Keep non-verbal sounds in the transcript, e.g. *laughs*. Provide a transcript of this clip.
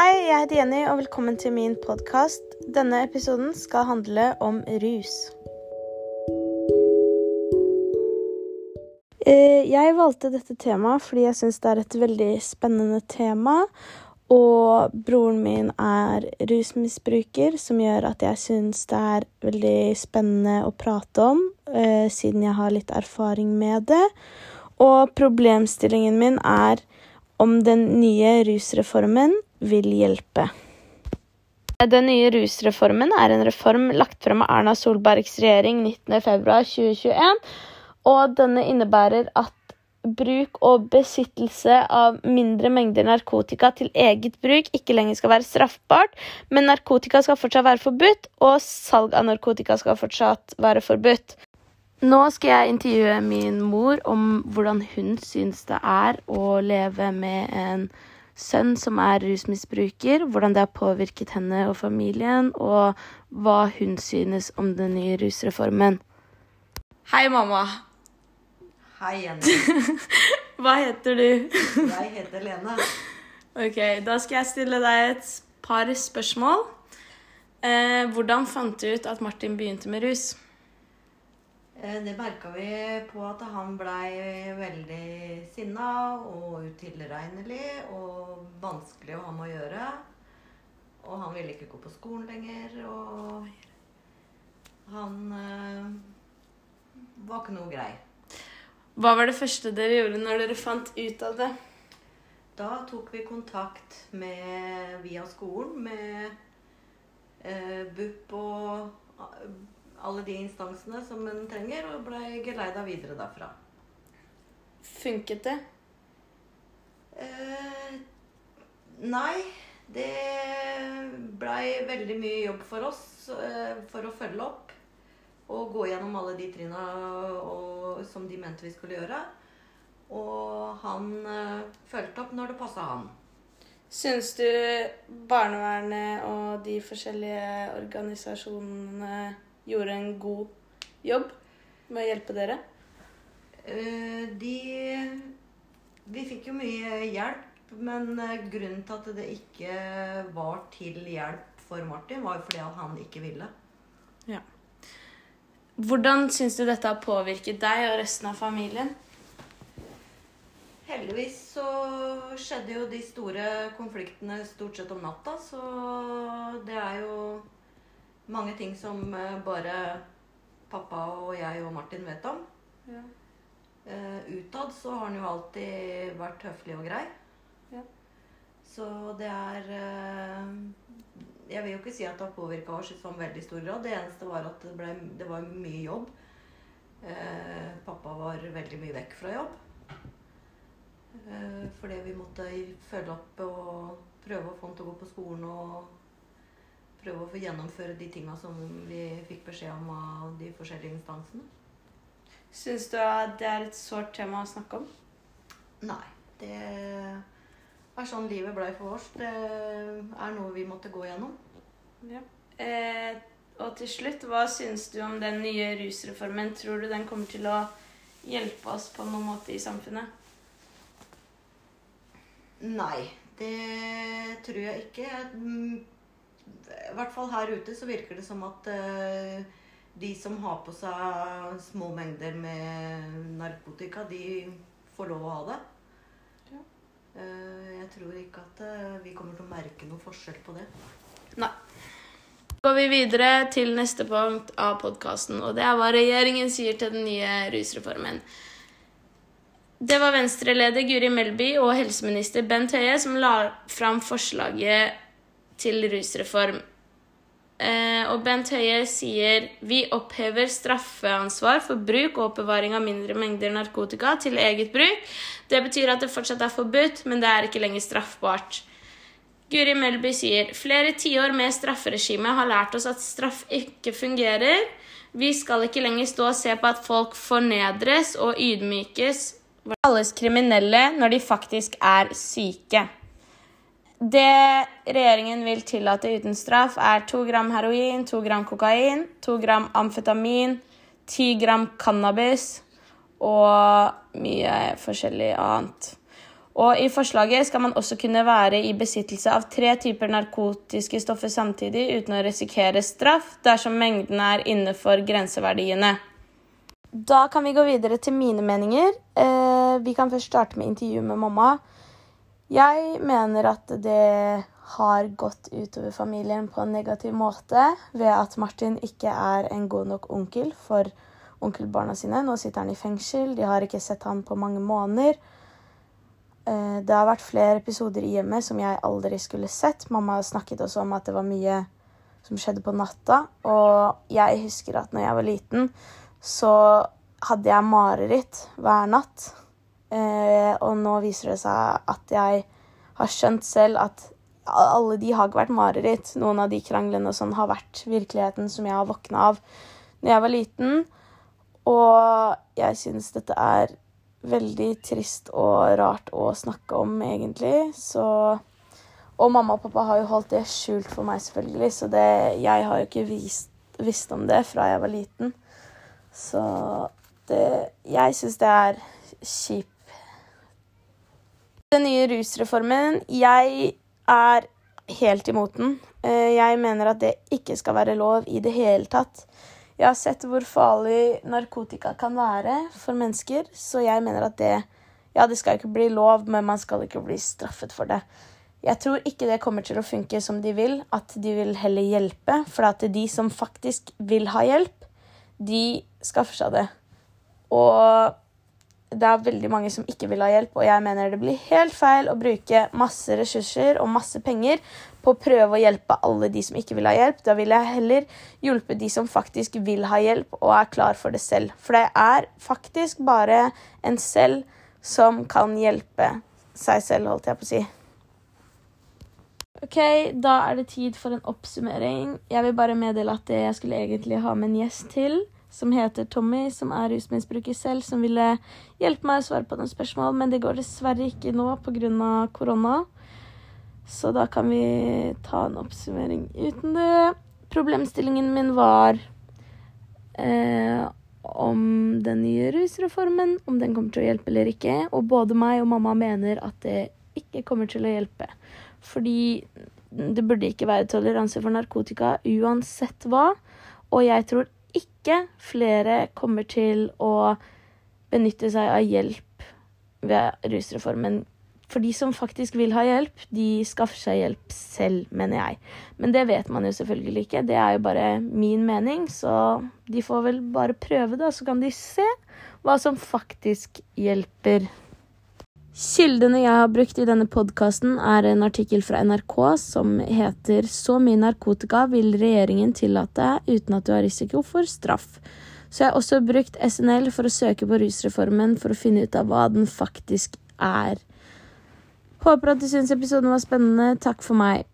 Hei, jeg heter Jenny, og velkommen til min podkast. Denne episoden skal handle om rus. Eh, jeg valgte dette temaet fordi jeg syns det er et veldig spennende tema. Og broren min er rusmisbruker, som gjør at jeg syns det er veldig spennende å prate om, eh, siden jeg har litt erfaring med det. Og problemstillingen min er om den nye rusreformen vil hjelpe. Den nye rusreformen er en reform lagt frem av Erna Solbergs regjering 19.2.2021, og denne innebærer at bruk og besittelse av mindre mengder narkotika til eget bruk ikke lenger skal være straffbart, men narkotika skal fortsatt være forbudt, og salg av narkotika skal fortsatt være forbudt. Nå skal jeg intervjue min mor om hvordan hun syns det er å leve med en sønn som er rusmisbruker, hvordan det har påvirket henne og familien, og hva hun synes om den nye rusreformen. Hei, mamma. Hei, Jenny. *laughs* Hva heter du? *laughs* Jeg heter Lene. Ok, Da skal jeg stille deg et par spørsmål. Eh, hvordan fant du ut at Martin begynte med rus? Eh, Det merka vi på at han blei veldig sinna og utilregnelig og vanskelig å ha med å gjøre. Og han ville ikke gå på skolen lenger, og han øh, var ikke noe grei. Hva var det første dere gjorde når dere fant ut av det? Da tok vi kontakt med, via skolen med øh, BUP og alle de instansene som en trenger, og blei geleida videre derfra. Funket det? Eh, nei, det blei veldig mye jobb for oss eh, for å følge opp og gå gjennom alle de trinna som de mente vi skulle gjøre. Og han eh, fulgte opp når det passa han. Syns du barnevernet og de forskjellige organisasjonene gjorde en god jobb med å hjelpe dere? Eh, De Vi fikk jo mye hjelp, men eh, grunnen til at det ikke var til hjelp for Martin, var jo fordi at han ikke ville. Ja. Hvordan syns du dette har påvirket deg og resten av familien? Heldigvis så skjedde jo de store konfliktene stort sett om natta, så det er jo mange ting som eh, bare pappa og jeg og Martin vet om. Ja. Eh, utad så har han jo alltid vært høflig og grei. Ja. Så det er eh, Jeg vil jo ikke si at det har påvirka oss i sånn veldig stor grad. Det eneste var at det, ble, det var mye jobb. Pappa var veldig mye vekk fra jobb. Fordi vi måtte følge opp og prøve å få han til å gå på skolen og prøve å få gjennomføre de tinga som vi fikk beskjed om av de forskjellige instansene. Syns du at det er et sårt tema å snakke om? Nei. Det er sånn livet blei for oss. Det er noe vi måtte gå gjennom. Ja. Eh, og til slutt, hva syns du om den nye rusreformen? Tror du den kommer til å hjelpe oss på noen måte i samfunnet? Nei, det tror jeg ikke. Mm, I hvert fall her ute så virker det som at eh, de som har på seg små mengder med narkotika, de får lov å ha det. Ja. Eh, jeg tror ikke at eh, vi kommer til å merke noe forskjell på det. Nei. Så går vi videre til neste punkt av podkasten, og det er hva regjeringen sier til den nye rusreformen. Det var Venstre-leder Guri Melby og helseminister Bent Høie som la fram forslaget til rusreform. Eh, og Bent Høie sier vi opphever straffeansvar for bruk og oppbevaring av mindre mengder narkotika til eget bruk. Det betyr at det fortsatt er forbudt, men det er ikke lenger straffbart. Guri Melby sier flere tiår med strafferegime har lært oss at straff ikke fungerer. Vi skal ikke lenger stå og se på at folk fornedres og ydmykes kalles kriminelle når de faktisk er syke. Det regjeringen vil tillate uten straff, er 2 gram heroin, 2 gram kokain, 2 gram amfetamin, 10 gram cannabis og mye forskjellig annet. Og i forslaget skal man også kunne være i besittelse av tre typer narkotiske stoffer samtidig uten å risikere straff dersom mengden er innenfor grenseverdiene. Da kan vi gå videre til mine meninger. Eh, vi kan først starte med intervjuet med mamma. Jeg mener at det har gått utover familien på en negativ måte ved at Martin ikke er en god nok onkel for onkelbarna sine. Nå sitter han i fengsel, de har ikke sett han på mange måneder. Eh, det har vært flere episoder i hjemmet som jeg aldri skulle sett. Mamma snakket også om at det var mye som skjedde på natta. Og jeg husker at når jeg var liten, så hadde jeg mareritt hver natt. Eh, og nå viser det seg at jeg har skjønt selv at alle de har ikke vært mareritt. Noen av de kranglene sånn har vært virkeligheten som jeg har våkna av når jeg var liten. Og jeg syns dette er veldig trist og rart å snakke om, egentlig. Så Og mamma og pappa har jo holdt det skjult for meg, selvfølgelig, så det, jeg har jo ikke vist, visst om det fra jeg var liten. Så det Jeg syns det er kjipt. Den nye rusreformen Jeg er helt imot den. Eh, jeg mener at det ikke skal være lov i det hele tatt. Jeg har sett hvor farlig narkotika kan være for mennesker, så jeg mener at det Ja, det skal ikke bli lov, men man skal ikke bli straffet for det. Jeg tror ikke det kommer til å funke som de vil, at de vil heller hjelpe. For at de som faktisk vil ha hjelp, de skaffer seg det. Og det er veldig mange som ikke vil ha hjelp, og jeg mener det blir helt feil å bruke masse ressurser og masse penger på å prøve å hjelpe alle de som ikke vil ha hjelp. Da vil jeg heller hjelpe de som faktisk vil ha hjelp og er klar for det selv. For det er faktisk bare en selv som kan hjelpe seg selv, holdt jeg på å si. Ok, da er det tid for en oppsummering. Jeg vil bare meddele at jeg skulle egentlig ha med en gjest til, som heter Tommy, som er rusmisbruker selv, som ville hjelpe meg å svare på noen spørsmål, men det går dessverre ikke nå pga. korona. Så da kan vi ta en oppsummering uten det. Problemstillingen min var eh, om den nye rusreformen, om den kommer til å hjelpe eller ikke. Og både meg og mamma mener at det ikke kommer til å hjelpe. Fordi det burde ikke være toleranse for narkotika uansett hva. Og jeg tror ikke flere kommer til å benytte seg av hjelp ved rusreformen for de som faktisk vil ha hjelp, de skaffer seg hjelp selv, mener jeg. Men det vet man jo selvfølgelig ikke. Det er jo bare min mening, så de får vel bare prøve, da, så kan de se hva som faktisk hjelper. Kildene jeg har brukt i denne podkasten, er en artikkel fra NRK som heter 'Så mye narkotika vil regjeringen tillate uten at du har risiko for straff'. Så jeg har også brukt SNL for å søke på rusreformen for å finne ut av hva den faktisk er. Håper at du syns episoden var spennende. Takk for meg.